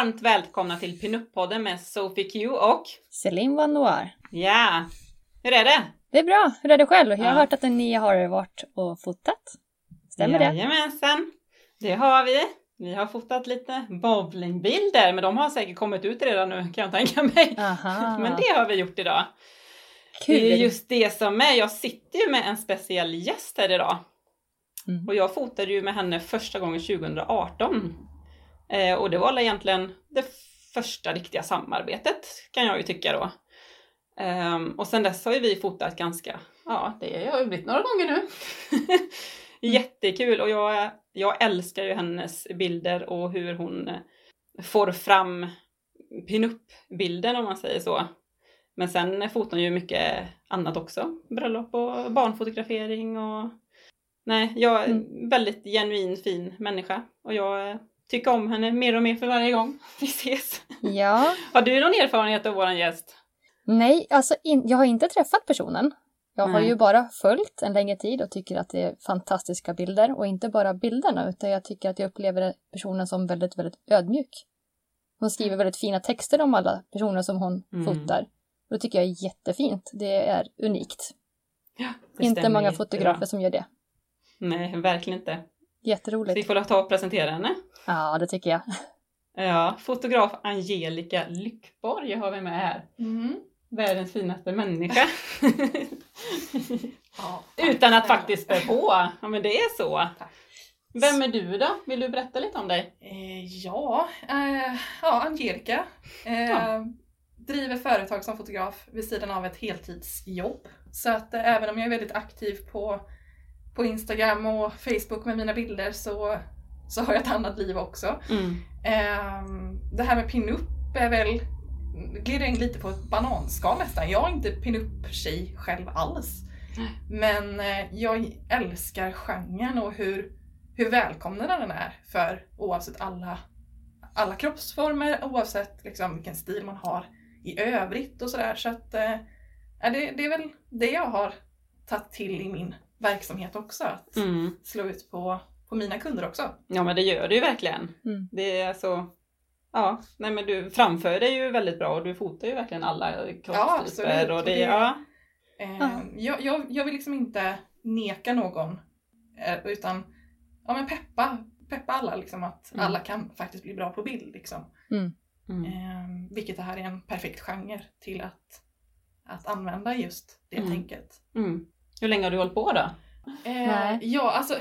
Varmt välkomna till Pinup-podden med Sophie Q och Céline Van Noir. ja, hur är det? Det är bra. Hur är det själv? Jag har Ja. hört att ni har varit och fotat. Stämmer det? Jajamensan, det har vi. Vi har fotat lite bowlingbilder, men de har säkert kommit ut redan nu kan jag tänka mig. Aha. Men det har vi gjort idag. Kul. Det är just det som är, jag sitter ju med en speciell gäst här idag. Mm. Och jag fotade ju med henne första gången 2018. Eh, och det var egentligen det första riktiga samarbetet kan jag ju tycka då. Ehm, och sen dess har ju vi fotat ganska, ja det har ju blivit några gånger nu. Jättekul och jag, jag älskar ju hennes bilder och hur hon eh, får fram pinup-bilden om man säger så. Men sen fotar hon ju mycket annat också. Bröllop och barnfotografering och... Nej, jag är en väldigt genuin fin människa. Och jag tycker om henne mer och mer för varje gång vi ses. Ja. Har du någon erfarenhet av våran gäst? Nej, alltså in, jag har inte träffat personen. Jag har Nej. ju bara följt en längre tid och tycker att det är fantastiska bilder. Och inte bara bilderna, utan jag tycker att jag upplever personen som väldigt, väldigt ödmjuk. Hon skriver väldigt fina texter om alla personer som hon Mm. fotar. Och det tycker jag är jättefint. Det är unikt. Ja, det Inte många jättebra. fotografer som gör det. Nej, verkligen inte. Så vi Jätteroligt. får ta och presentera henne. Ja, det tycker jag. Ja, fotograf Angelica Lyckborg har vi med här. Mm. Världens finaste människa. Ja, Utan att faktiskt spä på. Ja, men det är så. Tack. Vem är du då? Vill du berätta lite om dig? Eh, ja, eh, ja, Angelica. Eh, Ja. Driver företag som fotograf vid sidan av ett heltidsjobb. Så att eh, även om jag är väldigt aktiv på, på Instagram och Facebook med mina bilder så, så har jag ett annat liv också. Mm. Ehm, det här med pinup är väl, glider in lite på ett bananskal nästan. Jag är inte pinup-tjej själv alls. Men eh, jag älskar genren och hur, hur välkomnande den är för oavsett alla, alla kroppsformer, oavsett liksom vilken stil man har i övrigt och sådär. Så att ja, det, det är väl det jag har tagit till i min verksamhet också. Att Mm. slå ut på, på mina kunder också. Ja men det gör du ju verkligen. Mm. Det är så... Ja, nej men du framför dig ju väldigt bra och du fotar ju verkligen alla kroppstyper. absolut. och det, ja. Eh, Ja. jag, jag, jag vill liksom inte neka någon eh, utan ja, men peppa, peppa alla liksom att Mm. alla kan faktiskt bli bra på bild. Liksom. Mm. Mm. Eh, vilket det här är en perfekt genre till att, att använda just det Mm. tänket. Hur länge har du hållit på då? Eh, Nej. ja, alltså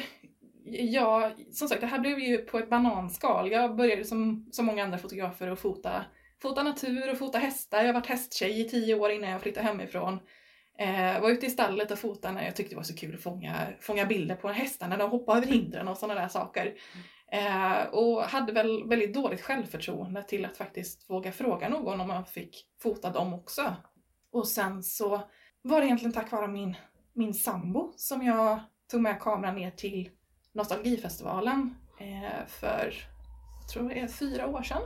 Ja, som sagt, det här blev ju på ett bananskal. Jag började som, som många andra fotografer att fota, fota natur och fota hästar. Jag har varit hästtjej i tio år innan jag flyttade hemifrån. Eh, var ute i stallet och fotade när jag tyckte det var så kul att fånga, fånga bilder på hästarna när de hoppade över hindren och sådana där saker. Eh, och hade väl väldigt dåligt självförtroende till att faktiskt våga fråga någon om man fick fota dem också. Och sen så var det egentligen tack vare min, min sambo som jag tog med kameran ner till Nostalgifestivalen eh, för, jag tror det är fyra år sedan.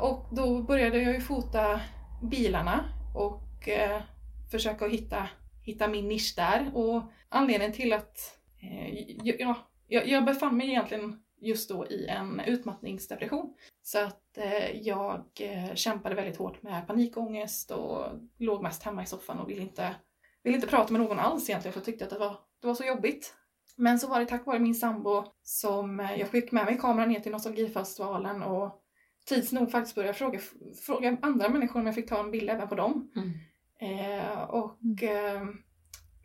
Och då började jag ju fota bilarna och eh, försöka hitta, hitta min nisch där. Och anledningen till att eh, ja, jag, jag befann mig egentligen just då i en utmattningsdepression. Så att eh, jag eh, kämpade väldigt hårt med panikångest och låg mest hemma i soffan och ville inte, ville inte prata med någon alls egentligen för jag tyckte att det var, det var så jobbigt. Men så var det tack vare min sambo som eh, jag fick med mig kameran ner till Nostalgifestivalen och tids nog faktiskt började fråga, fråga andra människor om jag fick ta en bild även på dem. Mm. Eh, och eh,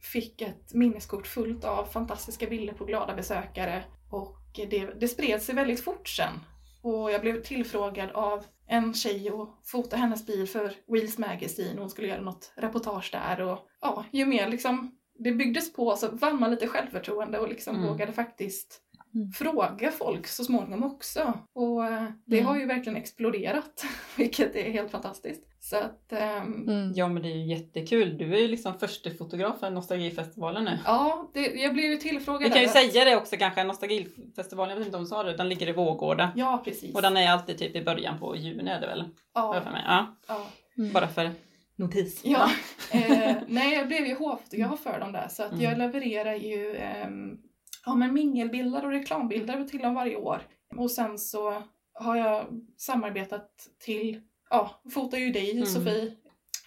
fick ett minneskort fullt av fantastiska bilder på glada besökare. Och det, det spred sig väldigt fort sen. Och jag blev tillfrågad av en tjej och fota hennes bil för Wheels Magazine hon skulle göra något reportage där och ja, ju mer liksom det byggdes på så vann man lite självförtroende och liksom Mm. vågade faktiskt Mm. fråga folk så småningom också. Och eh, det Mm. har ju verkligen exploderat, vilket är helt fantastiskt. Så att ehm, Mm. Ja men det är ju jättekul. Du är ju liksom första fotograf för Nostalgifestivalen nu. ja, det, jag blev ju tillfrågad Vi kan ju säga det också kanske, Nostalgifestivalen, jag vet inte om du sa det, den ligger i Vårgårda. Ja, precis. Och den är alltid typ i början på juni är det väl? Jag för ja, mig. Ja, ja. Mm. bara för notis. Ja, eh, nej jag blev ju hovfotograf för dem där så att Mm. jag levererar ju ehm, ja, men mingelbilder och reklambilder till dem varje år. Och sen så har jag samarbetat till, ja, fotar ju dig Mm. Sofie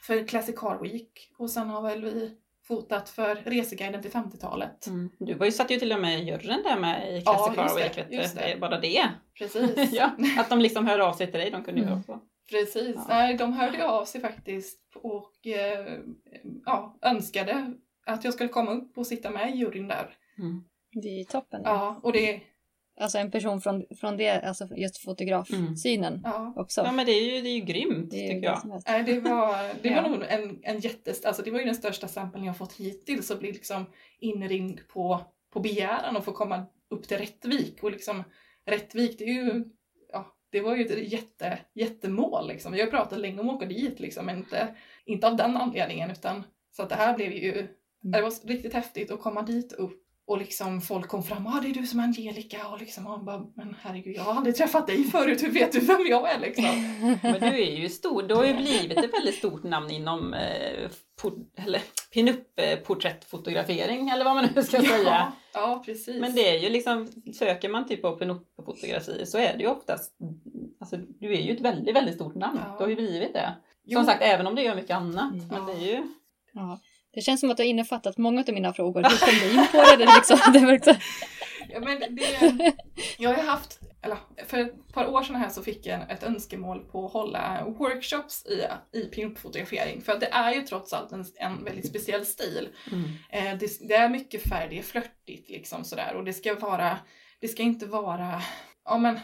för Classic Car Week och sen har väl vi fotat för Reseguiden till 50-talet. Mm. Du var ju satt ju till och med i juryn där med i Ja, Classic Car just det, Week, vet du. det. Bara det. Precis. ja, att de liksom hör av sig till dig, de kunde ju Mm. också. Precis. Ja. Nej, de hörde av sig faktiskt och eh, ja, önskade att jag skulle komma upp och sitta med i juryn där. Mm. Det är ju toppen. Ja. Ja, och det, Alltså en person från, från det, alltså just fotografsynen ja, också. Ja men det är ju, det är ju grymt det är tycker jag. Nej, det var, det Ja. var nog en, en jättes... Alltså det var ju den största samplen jag fått hittills att bli liksom inringd på, på begäran och få komma upp till Rättvik. Och liksom Rättvik, det är ju... Ja, det var ju ett jätte, jättemål liksom. Vi har pratat länge om att åka dit liksom, men inte, inte av den anledningen utan så att det här blev ju... Det var riktigt häftigt att komma dit upp och liksom folk kom fram, ah det är du som är Angelica och liksom, och bara, men herregud jag har aldrig träffat dig förut, hur vet du vem jag är liksom? Men du är ju stor, du har ju blivit ett väldigt stort namn inom eh, eller pinup eh, porträttfotografering eller vad man nu ska säga. Ja, ja, precis. Men det är ju liksom, söker man typ på pinup-fotografi så är det ju oftast, alltså du är ju ett väldigt, väldigt stort namn. Ja. Du har ju blivit det. Jo, Som sagt, även om du gör mycket annat. Mm. Men det är ju, Ja. Det känns som att du har innefattat många av mina frågor. Du kom in på det. Det liksom, det var liksom... Ja, men det, jag har haft, eller för ett par år sedan här så fick jag ett önskemål på att hålla workshops i, i pinup-fotografering. För att det är ju trots allt en, en väldigt speciell stil. mm. Eh, det, det är mycket färg, det är flörtigt liksom sådär. Och det ska vara, det ska inte vara, ja men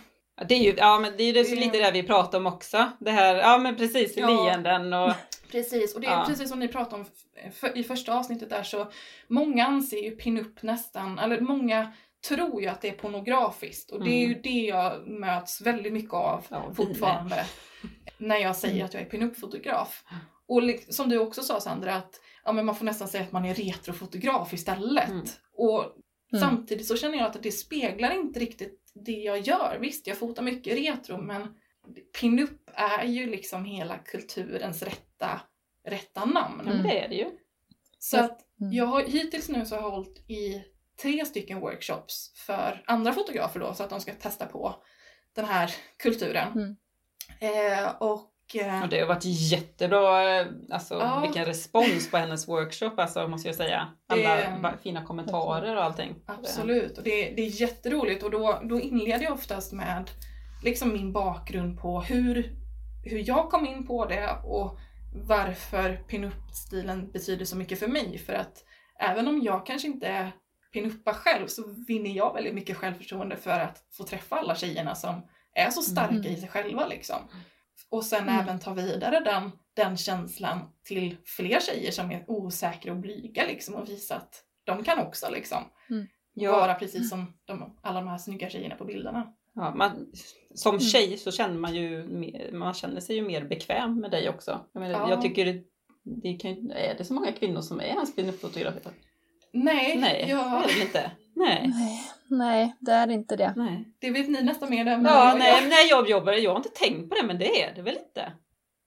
Det är ju, ja men det är ju lite det vi pratar om också. Det här, ja men precis, Ja. leenden och Precis, och det är Ja. precis som ni pratade om för, i första avsnittet där så många anser ju pinup nästan, eller många tror ju att det är pornografiskt och det är ju Mm. det jag möts väldigt mycket av Ja, fortfarande när jag säger Mm. att jag är pinup-fotograf. Och som du också sa Sandra, att ja, men man får nästan säga att man är retrofotograf istället. Mm. Och Mm. samtidigt så känner jag att det speglar inte riktigt det jag gör. Visst, jag fotar mycket retro men pinup är ju liksom hela kulturens rätta, rätta namn. men det är det ju. Så att Mm. jag har hittills nu så har jag hållit i tre stycken workshops för andra fotografer då så att de ska testa på den här kulturen. Mm. Eh, och eh, Och det har varit jättebra, eh, alltså Ja. vilken respons på hennes workshop alltså måste jag säga. Alla Det- fina kommentarer och allting. Absolut, och det, det är jätteroligt och då, då inleder jag oftast med liksom min bakgrund på hur, hur jag kom in på det och varför pinup-stilen betyder så mycket för mig. För att även om jag kanske inte är pinuppa själv så vinner jag väldigt mycket självförtroende för att få träffa alla tjejerna som är så starka Mm. i sig själva liksom. Och sen Mm. även ta vidare den, den känslan till fler tjejer som är osäkra och blyga liksom och visa att de kan också liksom Ja, vara precis som de, alla de här snygga tjejerna på bilderna. ja, man, som Mm. tjej så känner man ju mer, man känner sig ju mer bekväm med dig också. Jag, menar, Ja. jag tycker det, det kan, är det så många kvinnor som är ens pinup-fotografer? Nej, Nej, jag, det är det inte. Nej. Nej, nej, det är inte det. Nej. det vet ni nästan mer än Ja, jag. nej, jag jobbar, jag har inte tänkt på det men det är det väl inte?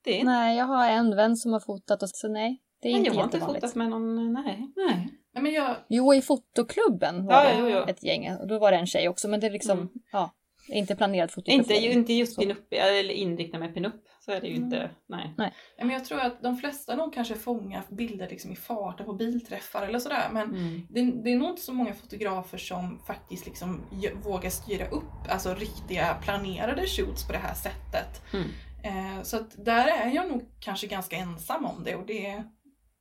Det är inte. Nej, jag har en vän som har fotat och så nej, det är Nej, inte jag har inte fotat med någon, nej. nej. Nej, men jag, Jo, i fotoklubben var Ja, det jo, jo. ett gäng och då var det en tjej också, men det är liksom, Mm. ja, inte planerad Inte, fotografering. inte just Så. pinup, eller inriktad med pinup. Så är det ju Mm. inte, nej. nej, men jag tror att de flesta nog kanske fångar bilder liksom i farten på bilträffar eller sådär. Men Mm. det, det är nog inte så många fotografer som faktiskt liksom vågar styra upp alltså riktiga planerade shoots på det här sättet. Mm. Eh, så att där är jag nog kanske ganska ensam om det och det är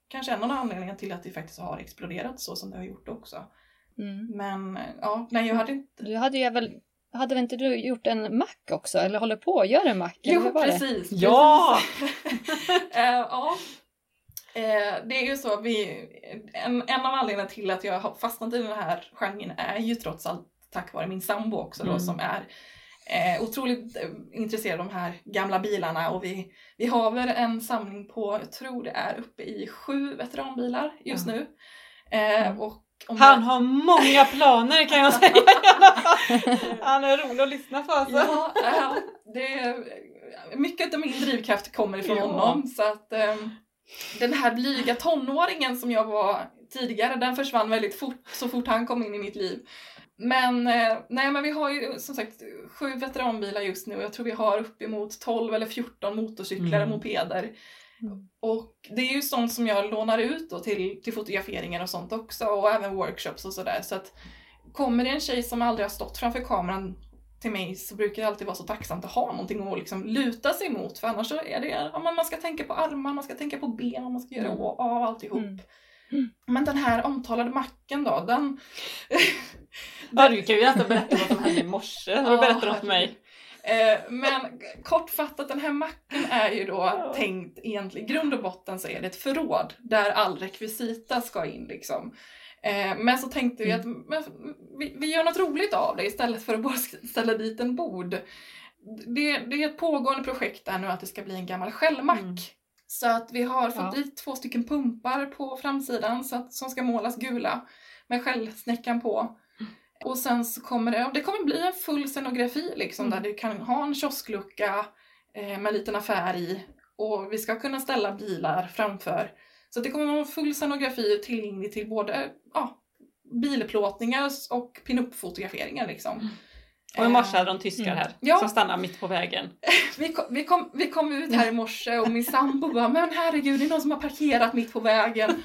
kanske en av anledningarna till att det faktiskt har exploderat så som det har gjort också. Mm. Men ja, nej jag hade inte... Du hade ju väl hade väl inte du gjort en mack också? Eller håller på att göra en mack? Jo, det? precis. Ja! precis. Eh, ja. Eh, det är ju så, vi, en, en av anledningarna till att jag har fastnat i den här genren är ju trots allt tack vare min sambo också då Mm. som är eh, otroligt eh, intresserad av de här gamla bilarna och vi, vi har väl en samling på, jag tror det är uppe i sju veteranbilar just Ja. nu. Eh, Mm. och om Han jag- har många planer kan jag säga. Han är rolig att lyssna på alltså. Ja, ja, det är, mycket av min drivkraft kommer ifrån Ja. honom. Så att ehm, den här blyga tonåringen som jag var tidigare, den försvann väldigt fort så fort han kom in i mitt liv. Men, eh, nej, men vi har ju som sagt sju veteranbilar just nu och jag tror vi har uppemot 12 eller 14 motorcyklar och Mm. mopeder. Mm. Och det är ju sånt som jag lånar ut då till, till fotograferingar och sånt också och även workshops och sådär. Så att kommer det en tjej som aldrig har stått framför kameran till mig så brukar det alltid vara så tacksamt att ha någonting att liksom luta sig mot för annars så är det, ja, men man ska tänka på armar, man ska tänka på ben, man ska göra Mm. och av alltihop. Mm. Mm. Men den här omtalade macken då, den... Ja, du kan ju nästan berätta vad som hände i morse. Vad Ja, berättar du för mig? Eh, men kortfattat, den här macken är ju då tänkt egentligen, i grund och botten så är det ett förråd där all rekvisita ska in liksom. Eh, men så tänkte vi att men, vi, vi gör något roligt av det istället för att bara ställa dit en bord. Det, det är ett pågående projekt där nu att det ska bli en gammal skällmack. Mm. Så att vi har fått Ja. dit två stycken pumpar på framsidan så att, som ska målas gula med skällsnäckan på. Och sen så kommer det, det kommer bli en full scenografi liksom Mm. där du kan ha en kiosklucka eh, med en liten affär i och vi ska kunna ställa bilar framför. Så det kommer vara full scenografi tillgänglig till både ja, bilplåtningar och pinup-fotograferingar liksom. Och i morse hade de tyskar Mm. här Ja. som stannade mitt på vägen. Vi kom, vi, kom, vi kom ut här i morse och min sambo bara “men herregud, det är någon som har parkerat mitt på vägen”.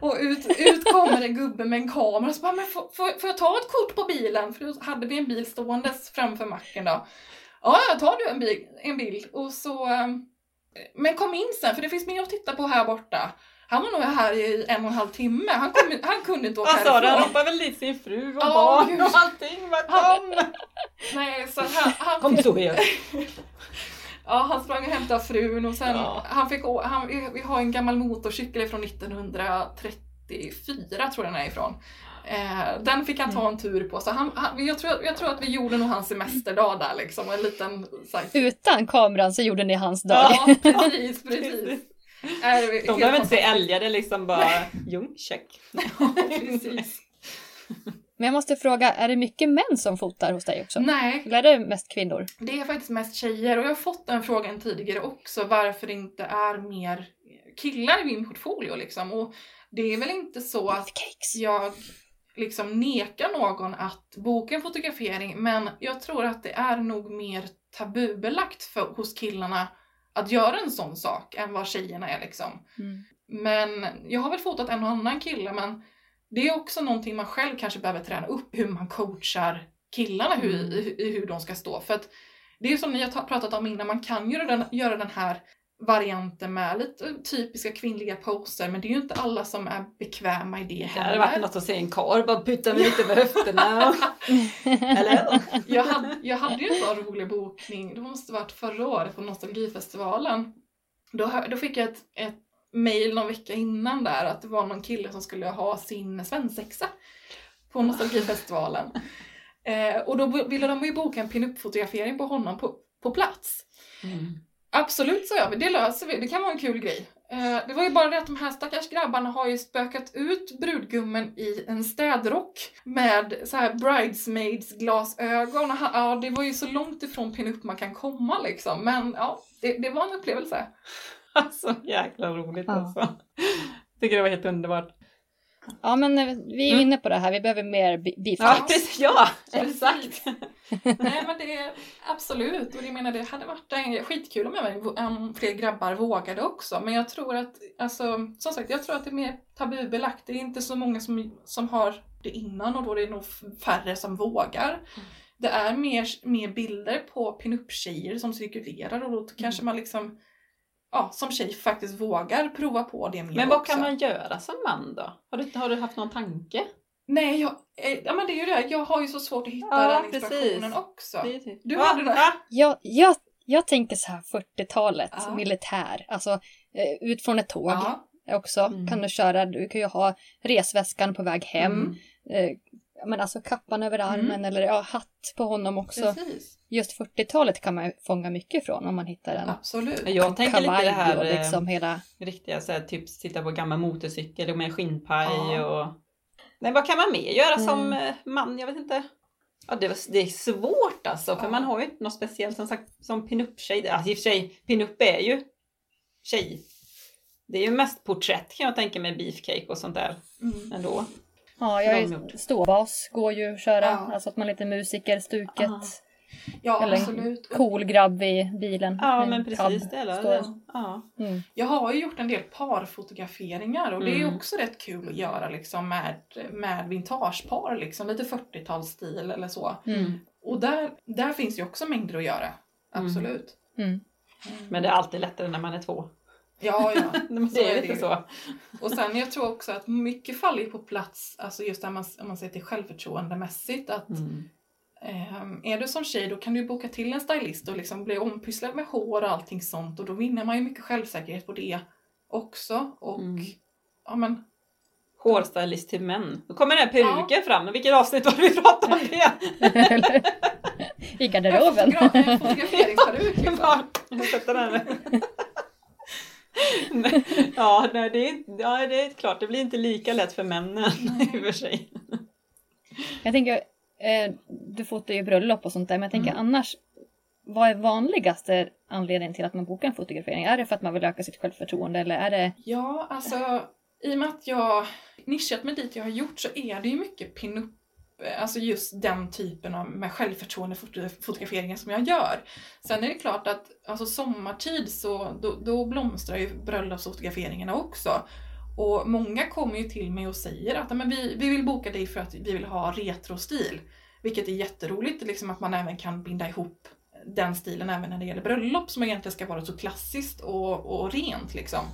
Och ut, ut kommer en gubbe med en kamera och så bara “men får, får, jag ta ett kort på bilen?” För då hade vi en bil ståendes framför macken då. “Ja, jag tar du en, bil, en bild” och så ehm, “men kom in sen för det finns mer att titta på här borta”. Han var nog här i en och en halv timme, han, kom, han kunde inte åka du? Han härifrån. ropade väl dit sin fru och Ja, barn gud. och allting. Bara, Han- Kom! Nej, så han, han Kom så igen. Ja, han sprang och hämtade frun och sen Ja. han fick å- han, vi- vi har en gammal motorcykel från 1934 tror jag den är ifrån. Eh, den fick han ta en tur på så han, han, jag, tror, jag tror att vi gjorde nog hans semesterdag där liksom. En liten så här, Utan kameran så gjorde ni hans dag. Ja, precis, precis. Är det helt De behöver inte se älgar, det är liksom bara jo, check. Precis. Men jag måste fråga, är det mycket män som fotar hos dig också? Nej, Eller är det mest kvinnor? det är faktiskt mest tjejer och jag har fått den frågan tidigare också varför det inte är mer killar i min portfolio liksom. Och det är väl inte så att jag liksom nekar någon att boka en fotografering men jag tror att det är nog mer tabubelagt för, hos killarna att göra en sån sak än vad tjejerna är liksom. Mm. Men jag har väl fotat en och annan kille men det är också någonting man själv kanske behöver träna upp hur man coachar killarna hur, Mm. i, i hur de ska stå. För att det är ju som ni har ta- pratat om innan, man kan göra den, göra den här varianten med lite typiska kvinnliga poser men det är ju inte alla som är bekväma i det Det heller. hade varit något att se en karl bara putta mig lite med höfterna. Eller? jag, hade, jag hade ju en sån rolig bokning, det måste varit förra året på Nostalgifestivalen. Då, då fick jag ett, ett mail någon vecka innan där att det var någon kille som skulle ha sin svensexa på Nostalgifestivalen. Eh, och då ville de ju boka en pinup-fotografering på honom på, på plats. Mm. Absolut, sa jag, det löser vi, det kan vara en kul grej. Eh, det var ju bara det att de här stackars grabbarna har ju spökat ut brudgummen i en städrock med så här bridesmaids glasögon. Och han- Ja, det var ju så långt ifrån pinup man kan komma liksom. Men ja, det, det var en upplevelse. Alltså jäkla roligt Ja. alltså. Tycker det var helt underbart. Ja, men eh, vi är Mm. inne på det här. Vi behöver mer bi- Ja, precis. Ja, Precis. exakt. Nej men det är absolut, och jag menar det hade varit skitkul om, även, om fler grabbar vågade också. Men jag tror att, alltså, som sagt, jag tror att det är mer tabubelagt. Det är inte så många som, som har det innan och då är det nog färre som vågar. Det är mer, mer bilder på pinup-tjejer som cirkulerar och då kanske man liksom, ja, som tjej faktiskt vågar prova på det mer Men vad också. kan man göra som man då? Har du, har du haft någon tanke? Nej, jag, eh, ja, men det är ju det. Jag har ju så svårt att hitta Ja, den inspirationen precis. också. Är typ- Du hade det? Va? Jag, jag, jag tänker så här 40-talet, Ja. militär. Alltså eh, ut från ett tåg Ja. också. Mm. Kan du köra, du kan ju ha resväskan på väg hem. Mm. Eh, men alltså kappan över armen eller ja, hatt på honom också. Precis. Just 40-talet kan man fånga mycket från om man hittar en Absolut. Jag tänker lite det här och liksom hela... riktiga, så här, typ sitta på gammal motorcykel och med skinnpaj Ja. och... Nej, vad kan man mer göra som Mm. eh, man? Jag vet inte. Ja, det, det är svårt alltså, för Ja. man har ju inte något speciellt som sagt som pinup-tjej. Alltså i och för sig, pinup är ju tjej. Det är ju mest porträtt kan jag tänka mig, beefcake och sånt där Mm. ändå. Ja, jag är ståbas, går ju att köra. Ja. Alltså att man är lite musikerstuket. Ah. Ja, Eller absolut. Cool grabb i bilen. Ja, men en precis. Det är det. Står- Ja. Mm. Jag har ju gjort en del parfotograferingar och det är ju Mm. också rätt kul att göra liksom med, med vintagepar, liksom, lite 40-talsstil eller så. Mm. Och där, där finns ju också mängder att göra. Absolut. Mm. Mm. Men det är alltid lättare när man är två. Ja, ja. Det är lite så. Och sen jag tror också att mycket faller på plats, alltså just där man, om man säger till självförtroendemässigt, att Mm. Ehm, är du som tjej då kan du boka till en stylist och liksom bli ompysslad med hår och allting sånt och då vinner man ju mycket självsäkerhet på det också. Och Mm. ja men, Hårstylist till män. Då kommer den här peruken fram. Vilket avsnitt var det vi pratade om det? I en, garderoben. fotogra- en fotograferingsperuk liksom. Ja, ja, nej, det är, ja, det är klart. Det blir inte lika lätt för männen i och för sig. Jag tänker, eh, du fotar ju bröllop och sånt där, men jag tänker Mm. annars, vad är vanligaste anledningen till att man bokar en fotografering? Är det för att man vill öka sitt självförtroende eller är det... Ja, alltså i och med att jag nischat mig dit jag har gjort så är det ju mycket pinup Alltså just den typen av med självförtroende foto- fotograferingar som jag gör. Sen är det klart att alltså sommartid så då, då blomstrar ju bröllopsfotograferingarna också. Och många kommer ju till mig och säger att men vi, vi vill boka dig för att vi vill ha retrostil. Vilket är jätteroligt, liksom att man även kan binda ihop den stilen även när det gäller bröllop som egentligen ska vara så klassiskt och, och rent liksom.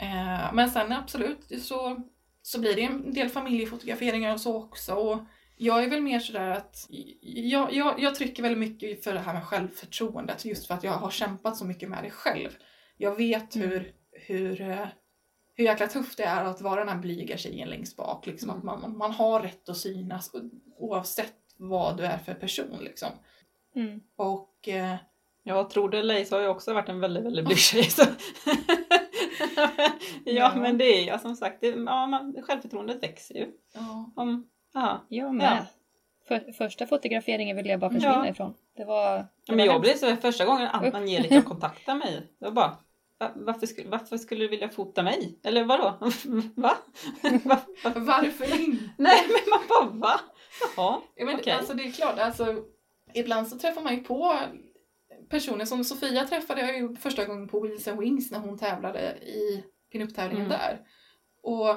Eh, men sen absolut så, så blir det en del familjefotograferingar och så också. Och jag är väl mer sådär att jag, jag, jag trycker väldigt mycket för det här med självförtroendet just för att jag har kämpat så mycket med det själv. Jag vet Mm. hur, hur, eh, hur jäkla tufft det är att vara den här blyga tjejen längst bak. Liksom, Mm. Att man, man har rätt att synas oavsett vad du är för person. Liksom. Mm. Och eh, Jag tror det eller så har jag också varit en väldigt, väldigt blyg tjej. Så. ja, Ja. men det är ja, som sagt, det, ja, man, självförtroendet växer ju. ja, Om, ja. Jag med. För, första fotograferingen ville jag bara försvinna Ja. ifrån. Det var... Det Men var jag hemskt. blev så första gången An- Angelica kontaktade mig. Jag bara, "Va- varför skulle, varför skulle du vilja fota mig? Eller vadå? Va? Va? Va? varför inte? Nej men man bara va? Jaha. Ja, men, Okej. alltså, det är klart, alltså, ibland så träffar man ju på personer som Sofia träffade jag ju första gången på Wheels and Wings när hon tävlade i pinup-tävlingen Mm. där. Och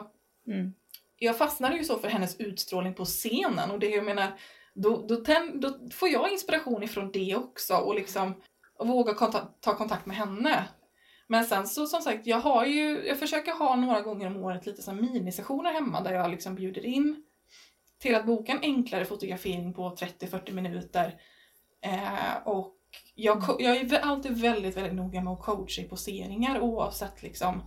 Mm. jag fastnade ju så för hennes utstrålning på scenen och det jag menar, då, då, tänd, då får jag inspiration ifrån det också och liksom och våga konta- ta kontakt med henne. Men sen så som sagt, jag har ju, jag försöker ha några gånger om året lite så här minisessioner hemma där jag liksom bjuder in till att boka en enklare fotografering på 30-40 minuter. Eh, och jag, jag är alltid väldigt, väldigt noga med att coacha i poseringar oavsett liksom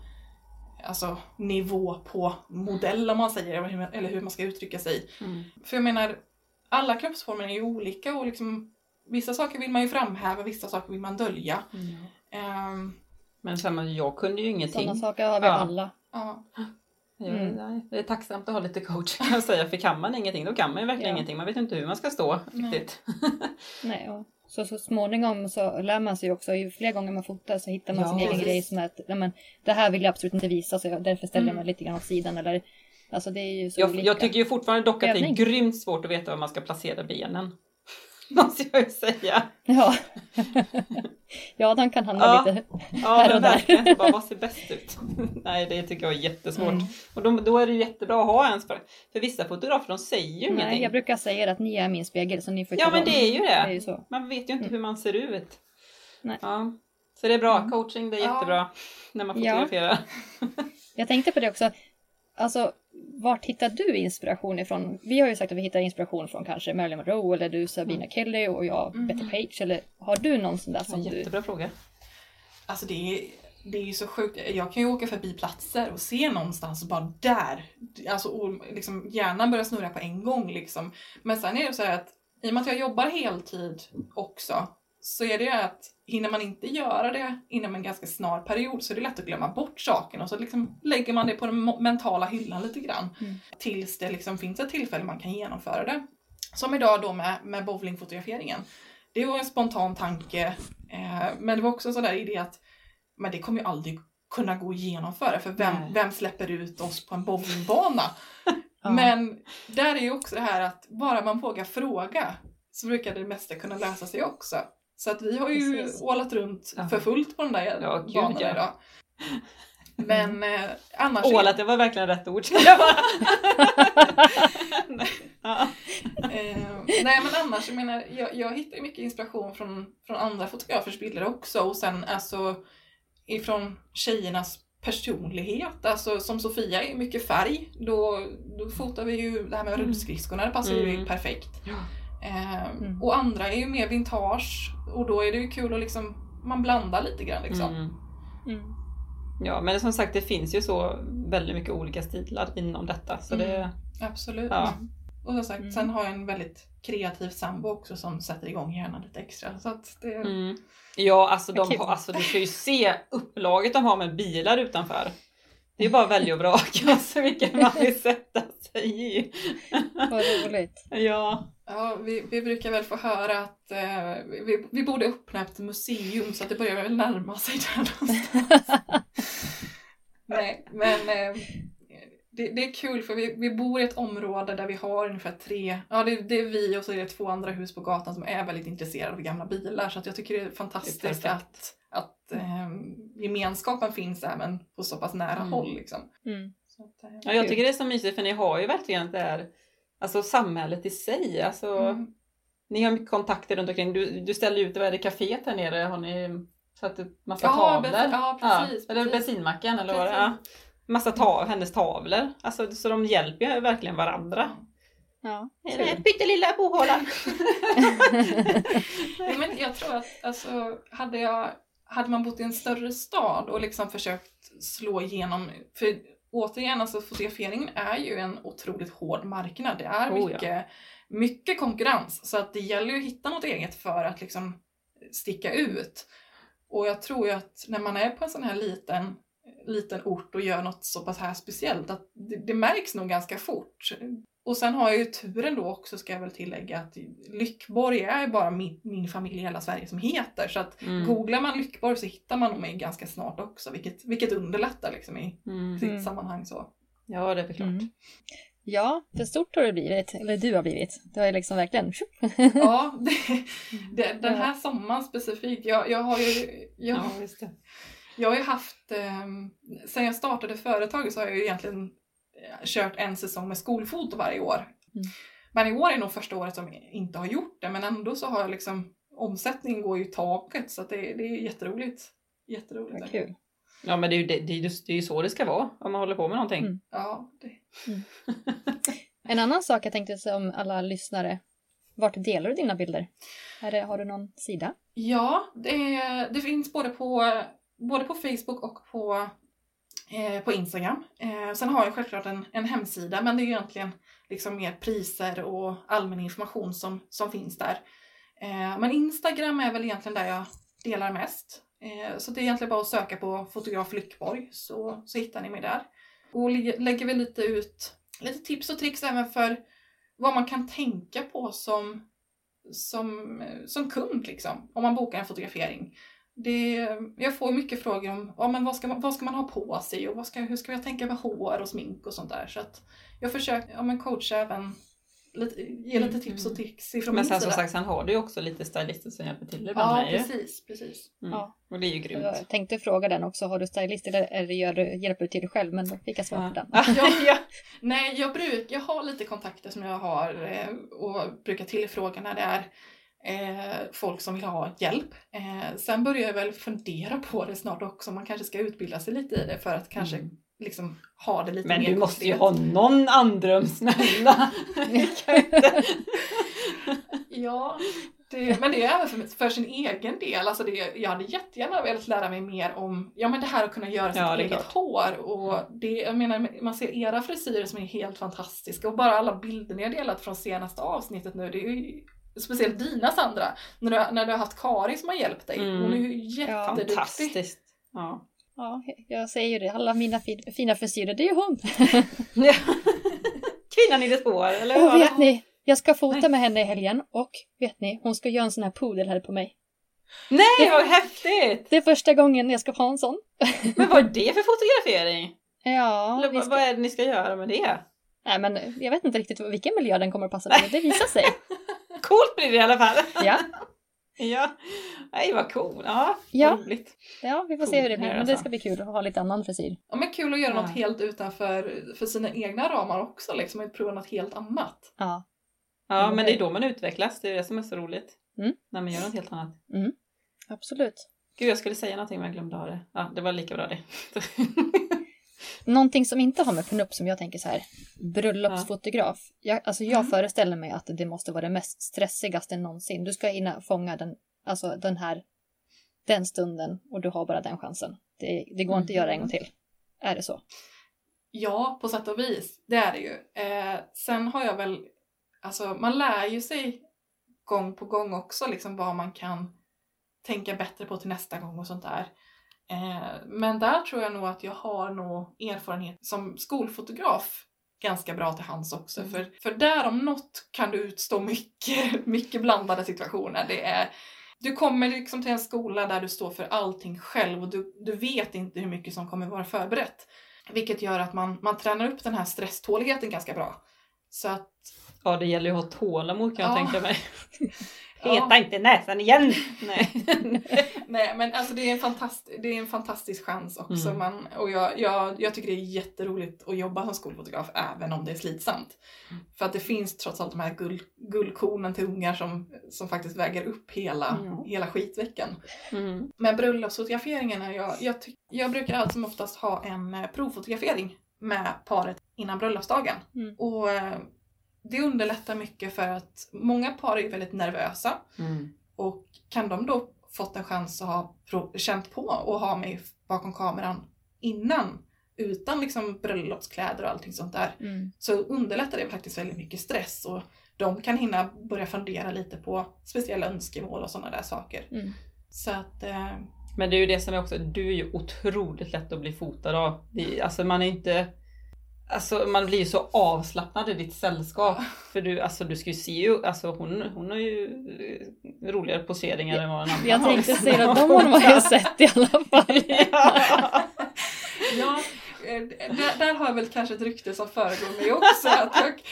alltså nivå på modell om man säger eller hur man- eller hur man ska uttrycka sig. Mm. För jag menar, alla kroppsformer är ju olika och liksom vissa saker vill man ju framhäva, vissa saker vill man dölja. Ehm, Men samma, jag kunde ju ingenting. Sådana saker har vi Ja. alla. ja. Ja, Mm. nej, Det är tacksamt att ha lite coach kan jag säga. För kan man ingenting, då kan man ju verkligen Ja. ingenting. Man vet ju inte hur man ska stå Nej. riktigt. Nej, och så, så småningom så lär man sig också, ju fler gånger man fotar så hittar man Ja, sin egen precis. grej som är att nej, men, det här vill jag absolut inte visa så jag, därför ställer jag Mm. mig lite grann åt sidan. Eller, alltså det är ju så Jag, jag tycker ju fortfarande dock att det är grymt svårt att veta var man ska placera benen. Måste jag ju säga. Ja. ja, de kan hamna Ja. lite... Ja, Här men och där. verkligen. Bara, vad ser bäst ut? Nej, det tycker jag är jättesvårt. Mm. Och då, då är det jättebra att ha en för, för vissa fotografer, de säger ju Nej, ingenting. jag brukar säga att ni är min spegel så ni får Ja, men det är ju det. Det är ju. Man vet ju inte Mm. hur man ser ut. Nej. Ja. Så det är bra, Mm. coaching det är Ja. jättebra när man Ja. fotograferar. Jag tänkte på det också. Alltså, vart hittar du inspiration ifrån? Vi har ju sagt att vi hittar inspiration från kanske Marilyn Monroe eller du Sabina Mm. Kelly och jag Mm. Betty Page. Eller har du någon sån där som du... jättebra fråga. Alltså det är, det är ju så sjukt. Jag kan ju åka förbi platser och se någonstans bara där. Alltså och liksom hjärnan börjar snurra på en gång liksom. Men sen är det så här att i och med att jag jobbar heltid också så är det ju att hinner man inte göra det inom en ganska snar period så är det lätt att glömma bort saken och så liksom lägger man det på den mentala hyllan lite grann. Mm. Tills det liksom finns ett tillfälle man kan genomföra det. Som idag då med, med bowlingfotograferingen. Det var en spontan tanke eh, men det var också en sån där idé att men det kommer ju aldrig kunna gå att genomföra för vem, Nej. vem släpper ut oss på en bowlingbana? Ja. Men där är ju också det här att bara man vågar fråga så brukar det mesta kunna lösa sig också. Så att vi har ju Precis. ålat runt Ja. för fullt på de där Ja, gud, banorna ja. idag. Men eh, annars... Ålat, det var verkligen rätt ord. Jag bara- ja. Eh, nej men annars, jag menar, jag, jag hittar ju mycket inspiration från, från andra fotografers bilder också och sen alltså ifrån tjejernas personlighet. Alltså som Sofia är mycket färg, då, då fotar vi ju det här med Mm. rullskridskorna, det passar ju Mm. perfekt. Eh, Mm. Och andra är ju mer vintage och då är det ju kul att liksom, man blandar lite grann liksom. Mm. Mm. Ja, men som sagt det finns ju så väldigt mycket olika stilar inom detta. Så det, Mm. Absolut. Ja. Och som sagt, Mm. sen har jag en väldigt kreativ sambo också som sätter igång hjärnan lite extra. Så att det, mm. Ja, alltså, de har, alltså du ska ju se upplaget de har med bilar utanför. Det är bara att välja och vraka alltså, vilken man vill sätta sig i. Vad roligt. Ja, Ja, vi, vi brukar väl få höra att eh, vi, vi borde öppna ett museum så att det börjar väl närma sig där någonstans. Nej, men eh, det, det är kul för vi, vi bor i ett område där vi har ungefär tre, ja det, det är vi och så är det två andra hus på gatan som är väldigt intresserade av gamla bilar så att jag tycker det är fantastiskt Det är att, att eh, gemenskapen finns även på så pass nära Mm. håll. Liksom. Mm. Så att, eh, ja jag tycker det är så mysigt för ni har ju verkligen det här Alltså samhället i sig. Alltså, mm. Ni har mycket kontakter runt omkring. Du, du ställer ut, vad är det, kaféet här nere? Har ni satt upp massa Ja, tavlor? bensin- ja, precis, Eller precis. bensinmacken eller vad det är. Massa ta, hennes tavlor. Alltså, så de hjälper ju verkligen varandra. Ja, Är det pyttelilla bohålan? Nej, men jag tror att alltså, hade, jag, hade man bott i en större stad och liksom försökt slå igenom, för återigen, alltså fotograferingen är ju en otroligt hård marknad. Det är Oh, ja. mycket, mycket konkurrens, så att det gäller ju att hitta något eget för att liksom sticka ut. Och jag tror ju att när man är på en sån här liten, liten ort och gör något så pass här speciellt, att det, det märks nog ganska fort. Och sen har jag ju turen då också, ska jag väl tillägga, att Lyckborg är ju bara min, min familj i hela Sverige som heter. Så att Mm. googlar man Lyckborg så hittar man mig ganska snart också, vilket, vilket underlättar liksom i Mm. sitt Mm. sammanhang så. Ja, det är väl klart. Mm. Ja, för stort har det blivit. Eller du har blivit. Du har ju liksom verkligen... Ja, det, det, den här sommaren specifikt, jag, jag har ju jag, Ja, just det. Jag har ju haft, eh, sen jag startade företaget så har jag ju egentligen kört en säsong med skolfoto varje år. Mm. Men i år är nog första året som jag inte har gjort det, men ändå så har jag liksom, omsättningen går ju i taket så att det, det är jätteroligt. Jätteroligt. Vad kul. Ja, men det är, ju, det, det, det är ju så det ska vara om man håller på med någonting. Mm. Ja, det, En annan sak jag tänkte säga om alla lyssnare. Vart delar du dina bilder? Är det, har du någon sida? ja det, det finns både på, både på Facebook och på, eh, Eh, på Instagram. Eh, sen har jag självklart en, en hemsida, men det är ju egentligen liksom mer priser och allmän information som, som finns där. Eh, men Instagram är väl egentligen där jag delar mest. Så det är egentligen bara att söka på fotograf Lyckborg så, så hittar ni mig där. Och lägger vi lite ut lite tips och tricks även för vad man kan tänka på som, som, som kund liksom, om man bokar en fotografering. Det, jag får mycket frågor om ja, men vad, ska man, vad ska man ha på sig och vad ska, hur ska jag tänka med hår och smink och sånt där. Så att jag försöker ja, men coacha även, lite, ge lite Mm, tips och tricks ifrån Men min sen som sagt, sen har du ju också lite stylister som hjälper till ibland Ja, med precis, precis. Mm. Ja. Och det är ju grymt. Jag tänkte fråga den också. Har du stylist eller, eller gör du, hjälper du till dig själv? Men då fick jag svar på den. Ja. Ja. ja. Nej, jag, bruk, jag har lite kontakter som jag har eh, och brukar tillfråga när det är eh, folk som vill ha hjälp. Eh, sen börjar jag väl fundera på det snart också. Man kanske ska utbilda sig lite i det för att kanske Mm. liksom ha det lite Men mer du måste ju konkret. ha någon andrum, snälla! Ju Ja, det, men det är även för, för sin egen del. Alltså det, jag hade jättegärna velat lära mig mer om ja, men det här att kunna göra sitt Ja, eget klart. hår. Och det, jag menar, man ser era frisyrer som är helt fantastiska och bara alla bilder ni har delat från senaste avsnittet nu. Det är ju speciellt dina Sandra, när du, när du har haft Karin som har hjälpt dig. Mm. Hon är ju jätteduktig. Fantastiskt! Ja. Ja, jag säger ju det. Alla mina fin- fina frisyrer, det är ju hon. Kvinnan i det spår, eller hur Och det? vet ni, jag ska fota Nej. med henne i helgen och vet ni, hon ska göra en sån här pudel här på mig. Nej, vad häftigt! Det är första gången jag ska ha en sån. Men vad är det för fotografering? Ja, Eller ska... vad är det ni ska göra med det? Nej, men jag vet inte riktigt vilken miljö den kommer att passa på. Det visar sig. Coolt blir det i alla fall! Ja, Ja, nej vad cool. Ja, Ja. roligt. ja vi får se hur det blir. Men det ska bli kul att ha lite annan frisyr. Ja, men kul att göra Ja. något helt utanför för sina egna ramar också, liksom, att prova något helt annat. Ja, Ja, Mm. men det är då man utvecklas. Det är det som är så roligt. Mm. När man gör något helt annat. absolut. Gud, jag skulle säga någonting men jag glömde ha det. Ja, det var lika bra det. Någonting som inte har med pinup som jag tänker så här. Bröllopsfotograf. Jag, alltså jag Mm. föreställer mig att det måste vara det mest stressigaste någonsin. Du ska hinna fånga den, alltså den här, den stunden och du har bara den chansen. Det, det går inte att göra en gång till. Är det så? Ja, på sätt och vis. Det är det ju. Eh, sen har jag väl, alltså man lär ju sig gång på gång också liksom vad man kan tänka bättre på till nästa gång och sånt där. Eh, men där tror jag nog att jag har nog erfarenhet som skolfotograf ganska bra till hands också. Mm. För, för där om något kan du utstå mycket, mycket blandade situationer. Det är, du kommer liksom till en skola där du står för allting själv och du, du vet inte hur mycket som kommer vara förberett. Vilket gör att man, man tränar upp den här stresståligheten ganska bra. Så att, Ja, det gäller ju att ha tålamod kan jag Ja. tänka mig. Ja. Peta inte näsan igen! Nej. nej men alltså det är en, fantast, det är en fantastisk chans också. Mm. Man, och jag, jag, jag tycker det är jätteroligt att jobba som skolfotograf även om det är slitsamt. Mm. För att det finns trots allt de här gull, guldkornen till ungar som, som faktiskt väger upp hela, Mm. hela skitveckan. Mm. Med bröllopsfotograferingarna, jag, jag, ty- jag brukar allt som oftast ha en eh, provfotografering med paret innan bröllopsdagen. Mm. Och eh, det underlättar mycket för att många par är väldigt nervösa Mm. och kan de då fått en chans att ha känt på och ha mig bakom kameran innan utan liksom bröllopskläder och allting sånt där Mm. så underlättar det faktiskt väldigt mycket stress och de kan hinna börja fundera lite på speciella önskemål och sådana där saker. Mm. Så att eh, Men det är ju det som är också, du är ju otroligt lätt att bli fotad av. Det, alltså man är inte... Alltså man blir ju så avslappnad i ditt sällskap. För du, alltså du ska ju se ju, alltså hon, hon har ju eh, roligare poseringar än vad en annan Jag tänkte säga att de har man ju sett i alla fall. Ja. ja, eh, där, där har jag väl kanske ett rykte som föregår mig också. Att jag,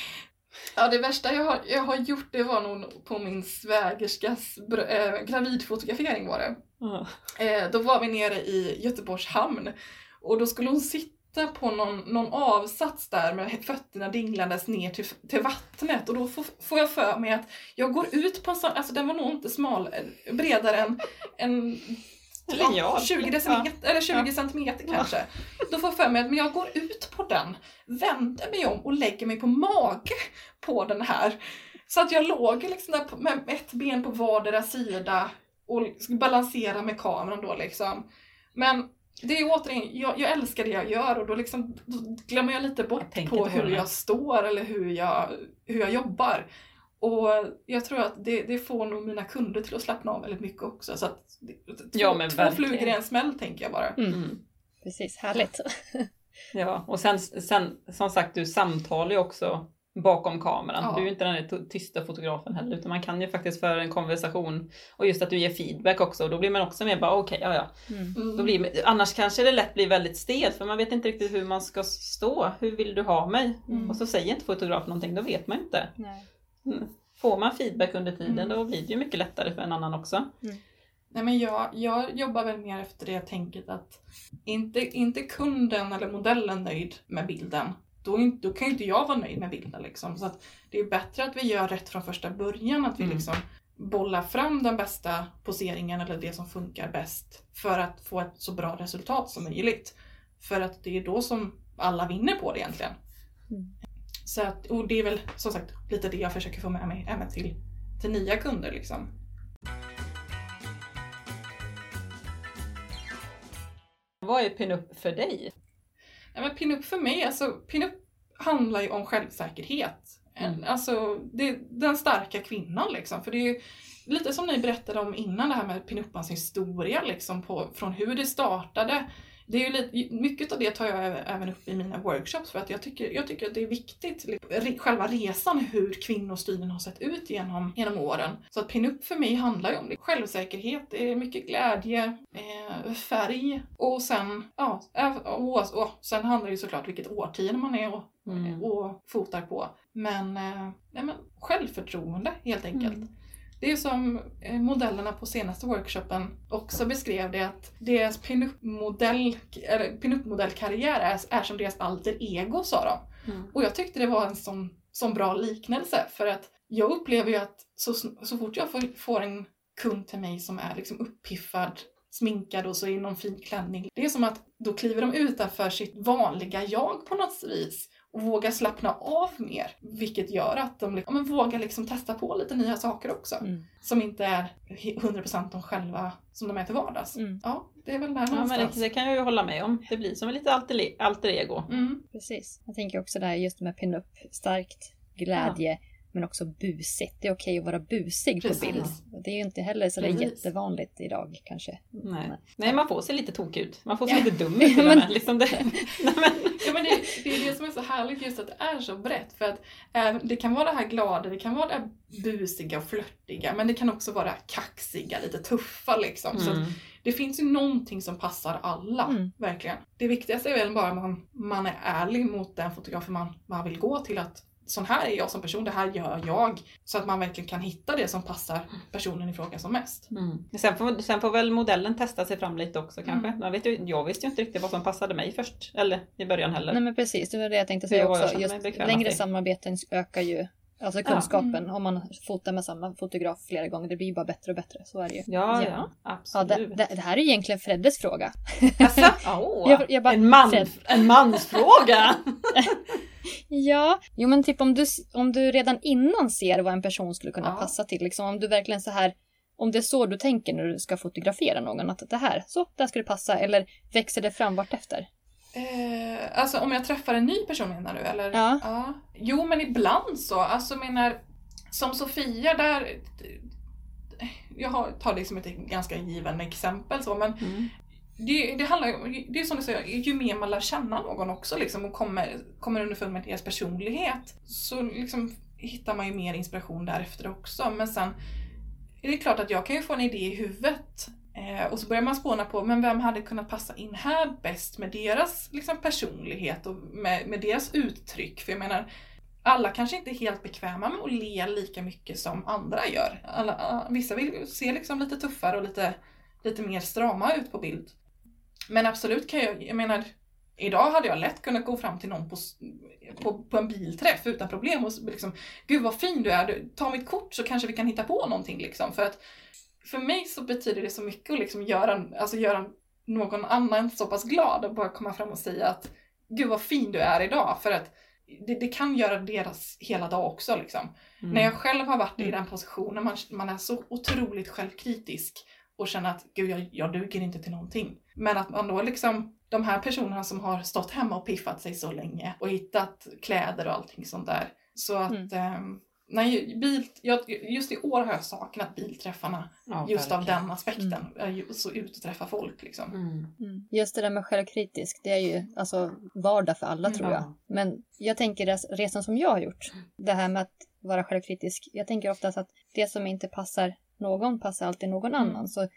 ja, det värsta jag har, jag har gjort det var nog på min svägerskas br- äh, gravidfotografering var det. Ja. Eh, då var vi nere i Göteborgs hamn och då skulle hon sitta på någon, någon avsats där med fötterna dinglandes ner till, till vattnet och då får, får jag för mig att jag går ut på en sån, alltså den var nog inte smal, eh, bredare än, än Linjal. 20 decimeter, eller 20 Ja. centimeter kanske. Då får jag för mig att men jag går ut på den, vänder mig om och lägger mig på mage på den här. Så att jag låg liksom där med ett ben på vardera sida och balansera med kameran då liksom. Men det är återigen, jag, jag älskar det jag gör och då, liksom, då glömmer jag lite Jag bort tänker på hur det. jag står eller hur jag, hur jag jobbar. Och jag tror att det, det får nog mina kunder till att slappna av väldigt mycket också. Så att, två, Ja, två verkligen. flugor i en smäll tänker jag bara. Mm. Precis, härligt. Ja, och sen, sen som sagt, du samtalar ju också bakom kameran. Ja. Du är ju inte den där tysta fotografen heller, utan man kan ju faktiskt föra en konversation. Och just att du ger feedback också, och då blir man också mer bara okej, ja ja. Mm. Mm. Då blir, annars kanske det lätt blir väldigt stelt, för man vet inte riktigt hur man ska stå. Hur vill du ha mig? Mm. Och så säger inte fotografen någonting, då vet man inte. Nej. Mm. Får man feedback under tiden, Mm. då blir det ju mycket lättare för en annan också. Nej, men jag, jag jobbar väl mer efter det tänket att inte, inte kunden eller modellen nöjd med bilden, då, inte, då kan ju inte jag vara nöjd med bilden. Liksom. Så att det är bättre att vi gör rätt från första början, att vi Mm. liksom bollar fram den bästa poseringen eller det som funkar bäst för att få ett så bra resultat som möjligt. För att det är då som alla vinner på det egentligen. Mm. Så att, och det är väl som sagt lite det jag försöker få med mig även till, till nya kunder liksom. Vad är pinup för dig? Ja, men pinup för mig, alltså pinup handlar ju om självsäkerhet. Mm. Alltså det, den starka kvinnan liksom. För det är ju lite som ni berättade om innan det här med pinuppans historia liksom på, från hur det startade. Det är ju lite, mycket av det tar jag även upp i mina workshops för att jag tycker, jag tycker att det är viktigt, liksom, själva resan hur kvinnostilen har sett ut genom, genom åren. Så att pinup för mig handlar ju om det. självsäkerhet, det är mycket glädje, eh, färg och sen, ja, och, och, sen handlar det ju såklart vilket årtionde man är och, Mm. och fotar på. Men, eh, nej men självförtroende helt enkelt. Mm. Det är som eh, modellerna på senaste workshopen också beskrev det att deras pinup-modell, pinup-modellkarriär är, är som deras alter ego sa de. Mm. Och jag tyckte det var en sån, sån bra liknelse för att jag upplever ju att så, så fort jag får, får en kund till mig som är liksom uppiffad, sminkad och så i någon fin klänning. Det är som att då kliver de utanför sitt vanliga jag på något vis och vågar slappna av mer. Vilket gör att de liksom, ja, men vågar liksom testa på lite nya saker också. Mm. Som inte är 100% de själva som de är till vardags. Mm. Ja, det är väl där Ja, men någonstans. det, det kan jag ju hålla med om. Det blir som en lite alter, alter ego. Mm. Precis. Jag tänker också det här just med pinup. Starkt, glädje, men också busigt. Det är okej att vara busig Precis. på bild. Det är ju inte heller så där Precis. jättevanligt idag kanske. Nej. Nej, man får se lite tok ut. Man får se Ja. lite dum ut till och Men- med. Liksom det. Nej, men, Ja, men det, det är det som är så härligt just att det är så brett. För att eh, det kan vara det här glada, det kan vara det här busiga och flörtiga, men det kan också vara kaxiga, lite tuffa liksom. Så att mm. det finns ju någonting som passar alla, Mm. verkligen. Det viktigaste är väl bara att man, man är ärlig mot den fotografen man, man vill gå till att sån här är jag som person, det här gör jag. Så att man verkligen kan hitta det som passar personen i fråga som mest. Mm. Sen, får, sen får väl modellen testa sig fram lite också kanske. Mm. Jag, vet ju, jag visste ju inte riktigt vad som passade mig först. Eller i början heller. Nej men precis, det var det jag tänkte säga också. Just längre i. samarbeten ökar ju alltså Ja. kunskapen. Mm. Om man fotar med samma fotograf flera gånger, det blir ju bara bättre och bättre. Så är det ju. Ja, Ja. ja, Ja, absolut. det, det, det här är egentligen Freddes fråga. Jaså? Åh, Jag- jag bara- en, man, Fred. en mansfråga! Ja, jo men typ om du, om du redan innan ser vad en person skulle kunna Ja. passa till, liksom om du verkligen så här, om det är så du tänker när du ska fotografera någon, att det här, så, där ska det passa, eller växer det fram vartefter? Eh, alltså om jag träffar en ny person menar du? Eller? Ja. Jo men ibland så. Alltså menar, som Sofia där, jag har, tar det som ett ganska given exempel så men Mm det, det handlar ju, det är som du säger, ju mer man lär känna någon också liksom och kommer, kommer underfund med deras personlighet så liksom hittar man ju mer inspiration därefter också. Men sen är det klart att jag kan ju få en idé i huvudet eh, och så börjar man spåna på, men vem hade kunnat passa in här bäst med deras liksom, personlighet och med, med deras uttryck? För jag menar, alla kanske inte är helt bekväma med att le lika mycket som andra gör. Alla, vissa vill se liksom lite tuffare och lite, lite mer strama ut på bild. Men absolut kan jag, jag menar, idag hade jag lätt kunnat gå fram till någon på, på, på en bilträff utan problem och liksom, gud vad fin du är, du, ta mitt kort så kanske vi kan hitta på någonting liksom. För att för mig så betyder det så mycket att liksom göra, alltså göra någon annan så pass glad och bara komma fram och säga att gud vad fin du är idag. För att det, det kan göra deras hela dag också liksom. Mm. När jag själv har varit i den positionen, man, man är så otroligt självkritisk och känner att gud, jag, jag duger inte till någonting. Men att man då liksom, de här personerna som har stått hemma och piffat sig så länge och hittat kläder och allting sånt där. Så att, Mm. ehm, nej, bil, jag, just i år har jag saknat bilträffarna Ja, just av verkligen. den aspekten. Ju så ut och träffa folk liksom. Mm. Just det där med självkritisk, det är ju alltså vardag för alla Mm. tror jag. Ja. Men jag tänker res- resan som jag har gjort, det här med att vara självkritisk. Jag tänker oftast att det som inte passar någon passar alltid någon Mm. annan. Så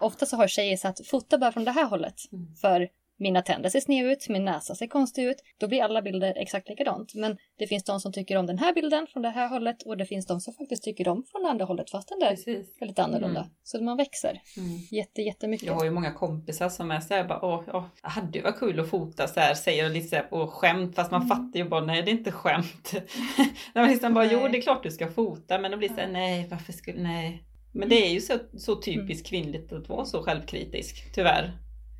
ofta så har tjejer sagt fota bara från det här hållet. Mm. För mina tänder ser sned ut, min näsa ser konstig ut. Då blir alla bilder exakt likadant. Men det finns de som tycker om den här bilden från det här hållet och det finns de som faktiskt tycker om från det andra hållet fast den där Precis. är lite annorlunda. Mm. Så man växer Mm. jätte, jättemycket. Jag har ju många kompisar som är såhär bara, åh, åh, det hade ju varit kul att fota så här, säger lite såhär på skämt, fast man Mm. fattar ju bara, nej det är inte skämt. När man liksom bara, jo Nej. det är klart du ska fota, men det blir såhär, nej varför skulle, nej. Men det är ju så, så typiskt kvinnligt att vara så självkritisk, tyvärr.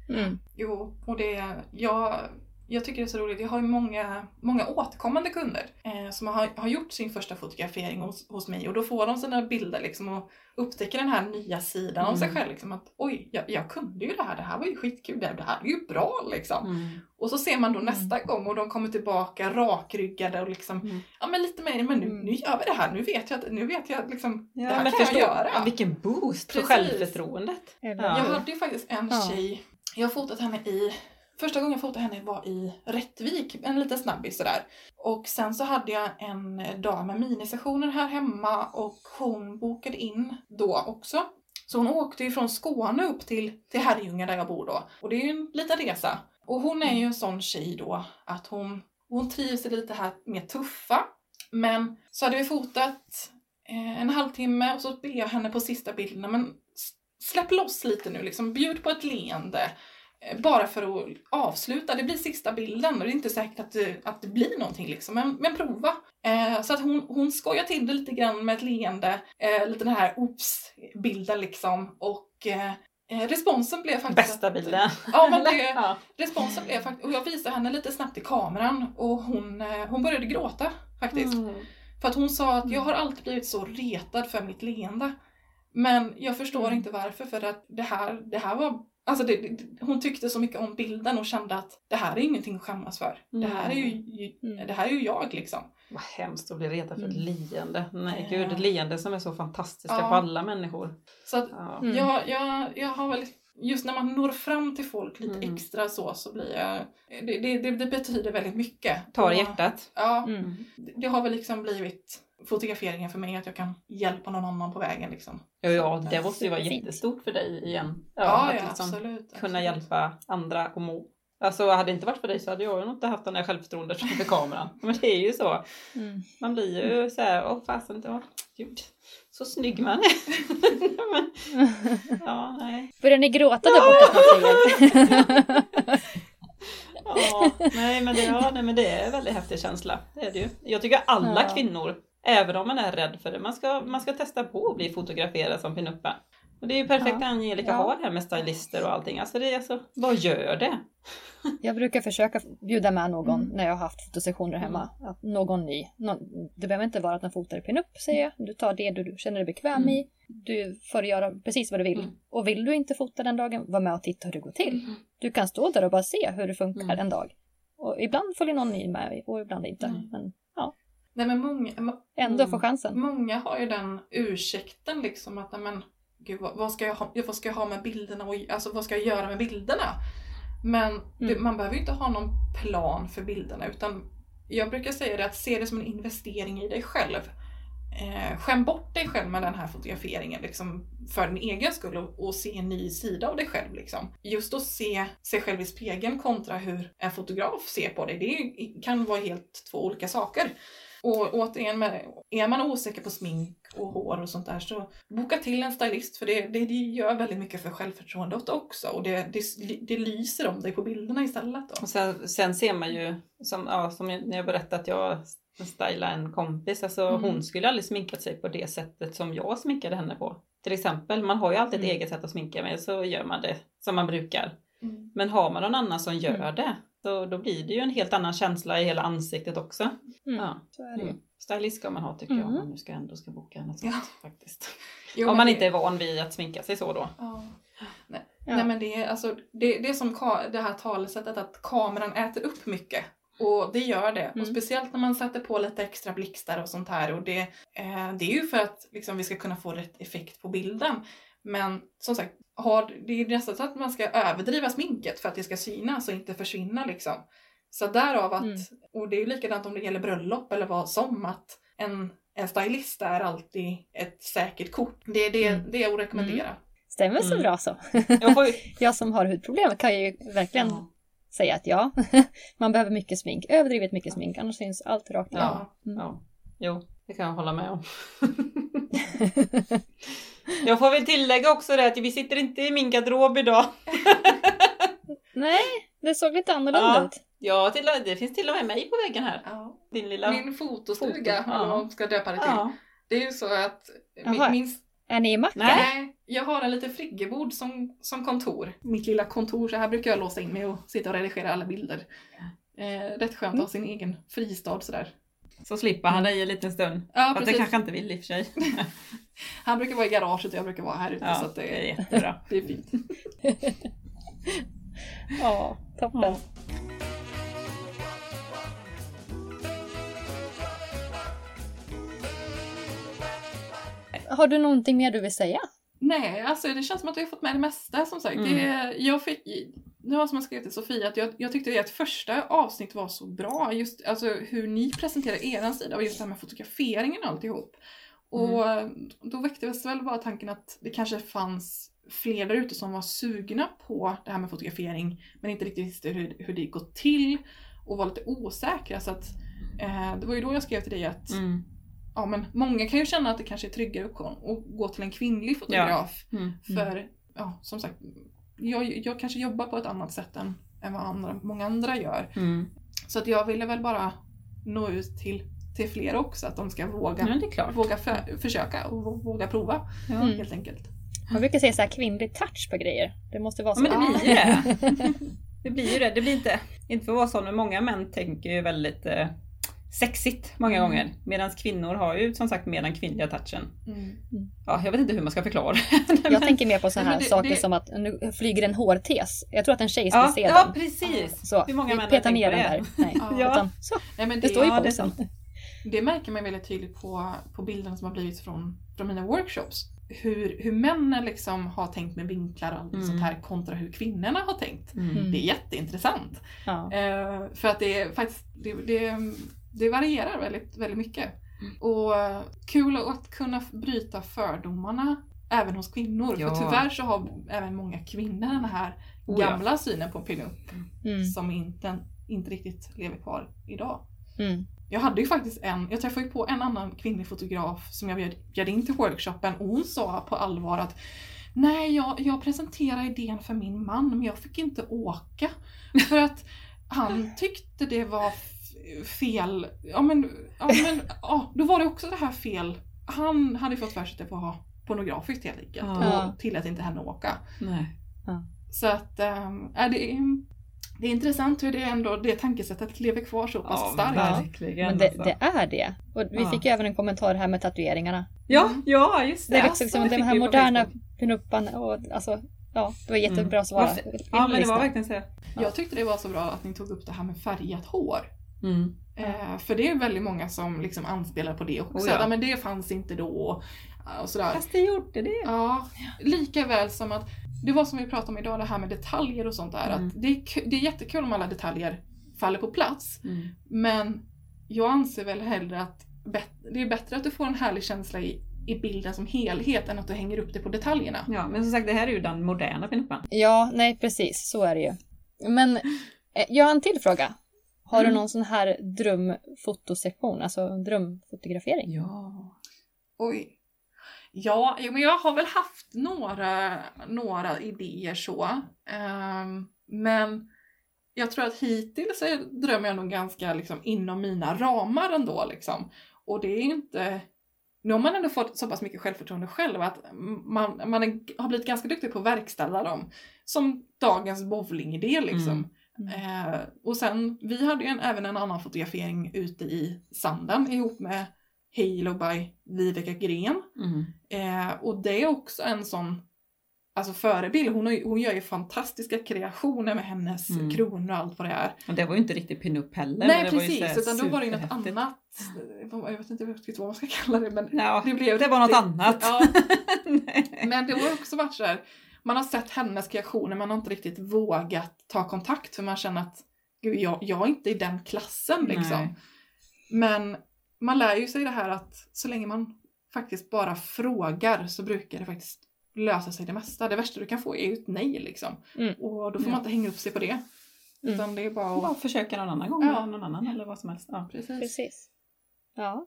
Mm. Jo, och det, jag, jag tycker det är så roligt. Jag har ju många, många återkommande kunder eh, som har, har gjort sin första fotografering hos, hos mig och då får de sina bilder liksom och upptäcker den här nya sidan av sig Mm. själv. Liksom, att oj, jag, jag kunde ju det här, det här var ju skitkul, det, det här är ju bra liksom. Mm. Och så ser man då Mm. nästa gång och de kommer tillbaka rakryggade och liksom, Mm. ja men lite mer, men nu, Mm. nu gör vi det här, nu vet jag att, nu vet jag liksom, Ja, det här kan jag göra. Vilken boost för Precis. självförtroendet. Eller Ja. Jag hade ju faktiskt en Ja. tjej, jag har fotat henne i, första gången jag fotade henne var i Rättvik, en liten snabbis sådär. Och sen så hade jag en dag med minisessioner här hemma och hon bokade in då också. Så hon åkte ju från Skåne upp till, till Herrljunga där jag bor då. Och det är ju en liten resa. Och hon är ju en sån tjej då att hon, hon trivs i lite här mer tuffa. Men så hade vi fotat eh, en halvtimme och så ber jag henne på sista bilden. men släpp loss lite nu liksom, bjud på ett leende. Bara för att avsluta, det blir sista bilden och det är inte säkert att det, att det blir någonting liksom, men, men prova. Eh, så att hon, hon skojar till det lite grann med ett leende, eh, lite den här oops-bilden liksom och eh, eh, responsen blev faktiskt... Bästa att- bilden. Ja, men det, Ja. responsen blev faktiskt, och jag visade henne lite snabbt i kameran och hon, eh, hon började gråta faktiskt. Mm. För att hon sa att jag har alltid blivit så retad för mitt leende. Men jag förstår Mm. inte varför för att det här, det här var Alltså det, det, hon tyckte så mycket om bilden och kände att det här är ingenting att skämmas för. Det här är ju, ju, Mm. det här är ju jag liksom. Vad hemskt att bli retad för ett Mm. leende. Nej Ja. gud, ett leende som är så fantastiska Ja. för alla människor. Så att Ja. Mm. jag, jag, jag har väl, just när man når fram till folk lite Mm. extra så, så blir jag, det, det, det, det betyder väldigt mycket. Tar i Och- hjärtat. Ja, Mm. det, det har väl liksom blivit fotograferingen för mig, att jag kan hjälpa någon annan på vägen liksom. Ja, ja, det måste ju vara jättestort för dig igen. Ja, att ja, liksom absolut. kunna absolut. hjälpa andra att må. Alltså hade det inte varit för dig så hade jag nog inte haft den där självförtroendet framför kameran. Men det är ju så. Mm. Man blir ju så här, åh fasen, åh, gud, så snygg man är. Men, ja, nej. Börjar ni gråta där borta Mattias? Ja, nej, men det, ja, nej, men det är en väldigt häftig känsla. Det är det ju. Jag tycker alla Ja. kvinnor, även om man är rädd för det, man ska, man ska testa på att bli fotograferad som pinuppa. Och det är ju perfekt Ja. Angelica Ja. har det här med stylister och allting. Alltså det är alltså, vad gör det? Jag brukar försöka bjuda med någon Mm. när jag har haft fotosessioner hemma. Att någon ny. Nå- det behöver inte vara att den fotar pinup säger jag. Du tar det du känner dig bekväm Mm. i. Du får göra precis vad du vill. Mm. Och vill du inte fota den dagen, var med och titta hur det går till. Mm. Du kan stå där och bara se hur det funkar Mm. en dag. Och ibland följer någon ny med och ibland inte. Mm. Men Nej men många, må- ändå Mm. få chansen. många har ju den ursäkten liksom att nej, men gud vad, vad, ska jag ha, vad ska jag ha med bilderna och alltså vad ska jag göra med bilderna? Men Mm. man behöver ju inte ha någon plan för bilderna utan jag brukar säga det att se det som en investering i dig själv. Eh, skäm bort dig själv med den här fotograferingen liksom, för din egen skull och, och se en ny sida av dig själv. Liksom. Just att se sig själv i spegeln kontra hur en fotograf ser på dig, det är, kan vara helt två olika saker. Och återigen, med, är man osäker på smink och hår och sånt där så boka till en stylist för det, det, det gör väldigt mycket för självförtroendet också och det, det, det lyser om dig på bilderna istället. Då. Och sen, sen ser man ju, som, ja, som när jag berättade att jag stylade en kompis, alltså Mm. hon skulle aldrig sminkat sig på det sättet som jag sminkade henne på. Till exempel, man har ju alltid ett Mm. eget sätt att sminka med, så gör man det som man brukar. Mm. Men har man någon annan som gör Mm. det, så då blir det ju en helt annan känsla i hela ansiktet också. Mm. Ja. Så är det ju. Mm. Stylist ska man ha tycker jag, om Mm. man nu ska ändå ska boka henne sånt, Ja. faktiskt. Jo, om man det- inte är van vid att sminka sig så då. Ja. Nej. Nej men det är, alltså, det, det är som det här talesättet att kameran äter upp mycket. Och det gör det. Mm. Och speciellt när man sätter på lite extra blixtar och sånt här. Och det, eh, det är ju för att liksom, vi ska kunna få rätt effekt på bilden. Men som sagt, har, det är nästan så att man ska överdriva sminket för att det ska synas och inte försvinna liksom. Så därav att, Mm. och det är ju likadant om det gäller bröllop eller vad som, att en, en stylist är alltid ett säkert kort. Det är det, Mm. det är att rekommendera. Stämmer så Mm. bra så. Jag. Jag som har hudproblem kan ju verkligen Ja. säga att ja, man behöver mycket smink. Överdrivet mycket smink, annars syns allt rakt Ja. Mm. Ja, jo, det kan jag hålla med om. jag får väl tillägga också det att vi sitter inte i min garderob idag. Nej, det såg lite annorlunda ut. Ja, till, det finns till och med mig på väggen här. Ja. Din lilla... Min fotostuga, Foto, eller vad man ska döpa det till. ja. Det är ju så att min, min, Är ni i? Nej. Nej, jag har en liten friggebod som, som kontor. Mitt lilla kontor, så här brukar jag låsa in mig och sitta och redigera alla bilder. Eh, rätt skönt att ha sin egen fristad sådär. Så slipper han dig en liten stund. Ja, Fast det kanske inte vill i och för sig. Han brukar vara i garaget och jag brukar vara här ute Ja, så att det är det, jättebra. det är fint. Ja, toppen. Ja. Har du någonting mer du vill säga? Nej, alltså det känns som att vi har fått med det mesta som sagt. Mm. Det, jag fick, det var som jag skrev till Sofia, att jag, jag tyckte att första avsnitt var så bra. Just alltså, hur ni presenterade er sida och just det här med fotograferingen och alltihop. Och Mm. då väcktes väl bara tanken att det kanske fanns fler där ute som var sugna på det här med fotografering men inte riktigt visste hur, hur det gått till och var lite osäkra. Så att, eh, det var ju då jag skrev till dig att Mm. ja, men många kan ju känna att det kanske är tryggare att gå- till en kvinnlig fotograf. Mm. För, ja, som sagt, jag, jag kanske jobbar på ett annat sätt än, än vad andra, många andra gör. Mm. Så att jag ville väl bara nå ut till, till fler också, att de ska våga, Ja, det är klart. våga för, försöka och vå- våga prova Ja. Mm. helt enkelt. Man brukar säga så här kvinnlig touch på grejer. Det måste vara Ja, så. men det blir ju det. Det blir ju det. Det blir inte, inte för att vara sån, men många män tänker ju väldigt eh, sexigt många Mm. gånger. Medan kvinnor har ju som sagt mer den kvinnliga touchen. Mm. Ja, jag vet inte hur man ska förklara. Jag tänker mer på så Nej, här men det- saker det- som att nu flyger en hårtes. Jag tror att en tjej skulle ja, se ja, den. precis. Så, Hur många vi män har ner den där. Nej, Ja. utan så. Nej, men Det det, står ju ja, på det märker man väldigt tydligt på, på bilderna som har blivit från, från mina workshops. Hur, hur männen liksom har tänkt med vinklar och Mm. sånt här kontra hur kvinnorna har tänkt. Mm. Det är jätteintressant. Ja. Eh, för att det är faktiskt, det, det, det varierar väldigt, väldigt mycket. Och eh, kul att kunna bryta fördomarna även hos kvinnor. Ja. För tyvärr så har även många kvinnor den här Oh ja. gamla synen på pinup Mm. som inte, inte riktigt lever kvar idag. Mm. Jag hade ju faktiskt en, jag träffade ju på en annan kvinnlig fotograf som jag bjöd, bjöd in till workshopen och hon sa på allvar att Nej, jag, jag presenterade idén för min man men jag fick inte åka. För att han tyckte det var fel. Ja men, ja, men ja, då var det också det här fel. Han hade fått för sig att det var pornografiskt helt enkelt Ja. och tillät inte henne att åka. Nej. Så att är det, är, det är intressant hur det ändå, det tankesättet lever kvar så pass Ja, starkt. Men det, alltså. det är det. Och vi Ja. fick ju även en kommentar här med tatueringarna. Ja, ja just det. Det är Alltså, liksom det den här moderna pinuppan och alltså, ja, det var jättebra svar. Varför- Ja, men det var verkligen så. Ja. Jag tyckte det var så bra att ni tog upp det här med färgat hår. Mm. Eh, för det är väldigt många som liksom anspelar på det också. Oh ja. ja. men det fanns inte då. Och sådär. Fast det gjorde det. Ja, lika väl som att det var som vi pratade om idag, det här med detaljer och sånt där. Mm. Att det, är, det är jättekul om alla detaljer faller på plats. Mm. Men jag anser väl hellre att det är bättre att du får en härlig känsla i, i bilden som helhet än att du hänger upp det på detaljerna. Ja, men som sagt det här är ju den moderna pinuppan. Ja, nej precis, så är det ju. Men eh, jag har en till fråga. Har Mm. du någon sån här drömfotosektion, alltså drömfotografering? Ja. Oj. Ja, jo, men jag har väl haft några, några idéer så. Ehm, men jag tror att hittills så drömmer jag nog ganska liksom, inom mina ramar ändå. Liksom. Och det är inte... Nu har man ändå fått så pass mycket självförtroende själv att man, man är, har blivit ganska duktig på att verkställa dem. Som dagens bowlingidé liksom. Mm. Eh, och sen, vi hade ju en, även en annan fotografering ute i sanden ihop med Halo by Viveka Gren. Mm. Eh, och det är också en sån alltså förebild. Hon, har, hon gör ju fantastiska kreationer med hennes Mm. kronor och allt vad det är. Och det var ju inte riktigt pinup heller. Nej det var precis, utan då var det ju något annat. Jag vet inte riktigt vad man ska kalla det men Ja, det blev det var något det- annat. Ja, men det har också varit så här. Man har sett hennes kreationer, man har inte riktigt vågat ta kontakt för man känner att Gud, jag, jag är inte i den klassen liksom. Nej. Men man lär ju sig det här att så länge man faktiskt bara frågar så brukar det faktiskt lösa sig det mesta. Det värsta du kan få är ju ett nej liksom. Mm. Och då får Ja. man inte hänga upp sig på det. Mm. Utan det är bara Bara att... försöka någon annan gång Ja. eller någon annan eller vad som helst. Ja. Precis. Precis. Ja.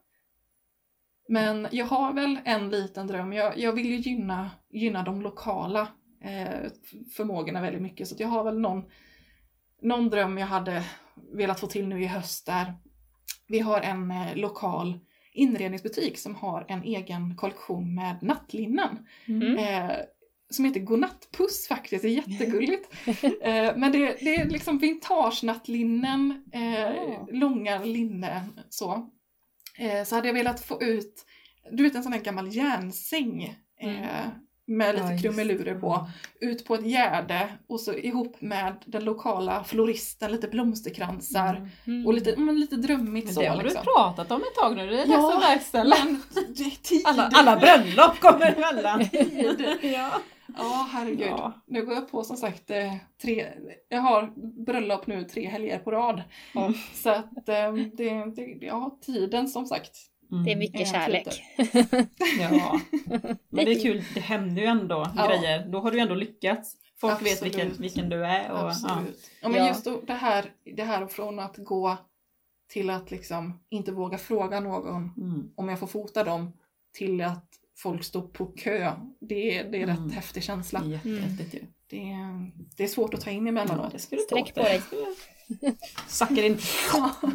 Men jag har väl en liten dröm. Jag, jag vill ju gynna, gynna de lokala eh, förmågorna väldigt mycket. Så att jag har väl någon, någon dröm jag hade velat få till nu i höst där vi har en eh, lokal inredningsbutik som har en egen kollektion med nattlinnen. Mm. Eh, som heter Godnattpuss faktiskt, det är jättegulligt. eh, men det, det är liksom vintage-nattlinnen, eh, Ah. långa linnen så. Eh, så hade jag velat få ut, du vet en sån här gammal järnsäng eh, med lite Ja, krumelurer på. Ut på ett gärde och så ihop med den lokala floristen, lite blomsterkransar Mm. och lite, men lite drömmigt Men så. det har liksom. du pratat om ett tag nu, det är Ja, dags att verkställa. Alla, alla bröllop kommer emellan. ja. Ja, herregud. Ja. Nu går jag på som sagt eh, tre, jag har bröllop nu tre helger på rad. Ja. Så att eh, det, det, ja, tiden som sagt. Det är mycket kärlek. Ja. Men det är kul, det händer ju ändå Ja. grejer. Då har du ju ändå lyckats. Folk vet Absolut. vilken, vilken du är. Och, ja. Absolut. Ja, men Ja. just då, det här, det här från att gå till att liksom inte våga fråga någon Mm. om jag får fota dem till att folk står på kö. Det är, det är Mm. rätt häftig känsla. Jättehäftigt ju. Det är, det är svårt att ta in Ja, emellanåt. det ska du Sträck på dig. Sackar in.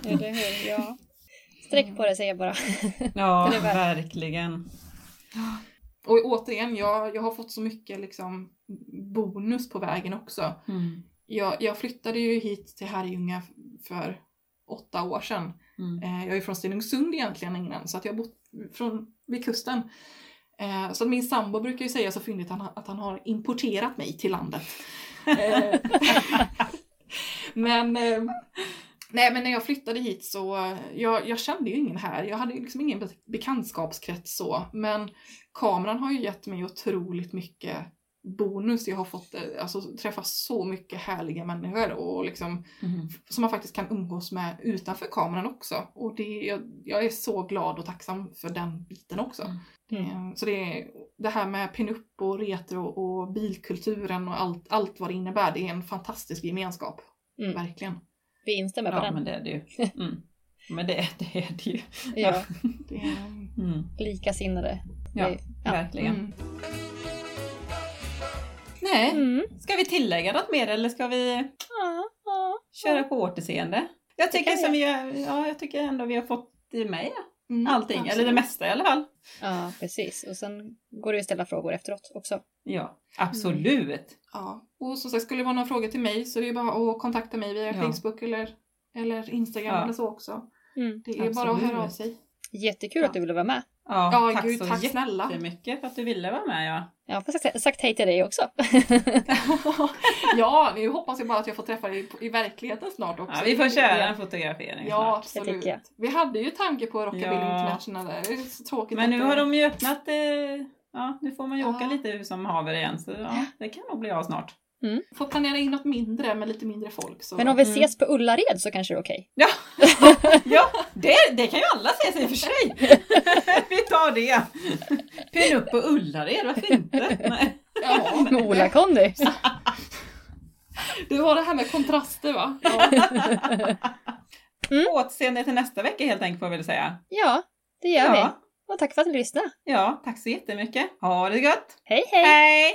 Hur? Ja. Sträck på dig säger jag bara. Ja, verkligen. Och återigen, jag, jag har fått så mycket liksom bonus på vägen också. Mm. Jag, jag flyttade ju hit till Herrljunga för åtta år sedan. Mm. Eh, jag är från Stenungsund egentligen innan, så att jag har bott från, vid kusten. Eh, så min sambo brukar ju säga så fyndigt att han, att han har importerat mig till landet. Eh, men, eh, nej, men när jag flyttade hit så, jag, jag kände ju ingen här. Jag hade liksom ingen be- bekantskapskrets så. Men kameran har ju gett mig otroligt mycket bonus. Jag har fått eh, alltså, träffa så mycket härliga människor och liksom Mm. som man faktiskt kan umgås med utanför kameran också. Och det, jag, jag är så glad och tacksam för den biten också. Mm. Så det, det här med pinup och retro och bilkulturen och allt, allt vad det innebär, det är en fantastisk gemenskap. Mm. Verkligen. Vi instämmer på Ja, den. men det är det ju. Mm. Men det, det är det ju. Ja, Mm. likasinnade. Ja, Det- ja. verkligen. mm. Nej, Mm. ska vi tillägga något mer eller ska vi köra på återseende? Jag tycker, som vi, ja, jag tycker ändå vi har fått i med Mm, allting, eller absolut. det mesta i alla fall. ja, precis. Och sen går det ju att ställa frågor efteråt också. Ja, absolut. Ja. Och som sagt, skulle det vara några frågor till mig så är det bara att kontakta mig via Ja. Facebook eller, eller Instagram Ja. eller så också. Mm. Det är bara att höra av Absolut. sig. Jättekul Ja. att du ville vara med. Ja, Ja, tack gud, så tack snälla. jättemycket för att du ville vara med. Ja. Jag har sagt, sagt hej till dig också. ja, nu hoppas jag bara att jag får träffa dig i verkligheten snart också. Ja, vi får köra en fotografering Ja, snart. Absolut. jag. Vi hade ju tanke på Rockabilly Ja. International där. Det är så tråkigt Men nu det- har de ju öppnat, eh, ja nu får man ju Ja. åka lite som haver igen. Så ja, det kan nog bli av snart. Får planera in något mindre med lite mindre folk. Så. Men om vi Mm. ses på Ullared så kanske det är okej. Ja, ja det, det kan ju alla säga sig för sig. Vi tar det. Pin upp på Ullared, varför inte? Nej. Ja, Med Ola-Conny. det var det här med kontraster va? Mm. Återseende till nästa vecka helt enkelt får vi väl säga. Ja, det gör vi. Ja, Och tack för att ni lyssnade. ja, tack så jättemycket. Ha det gött. Hej hej! Hej!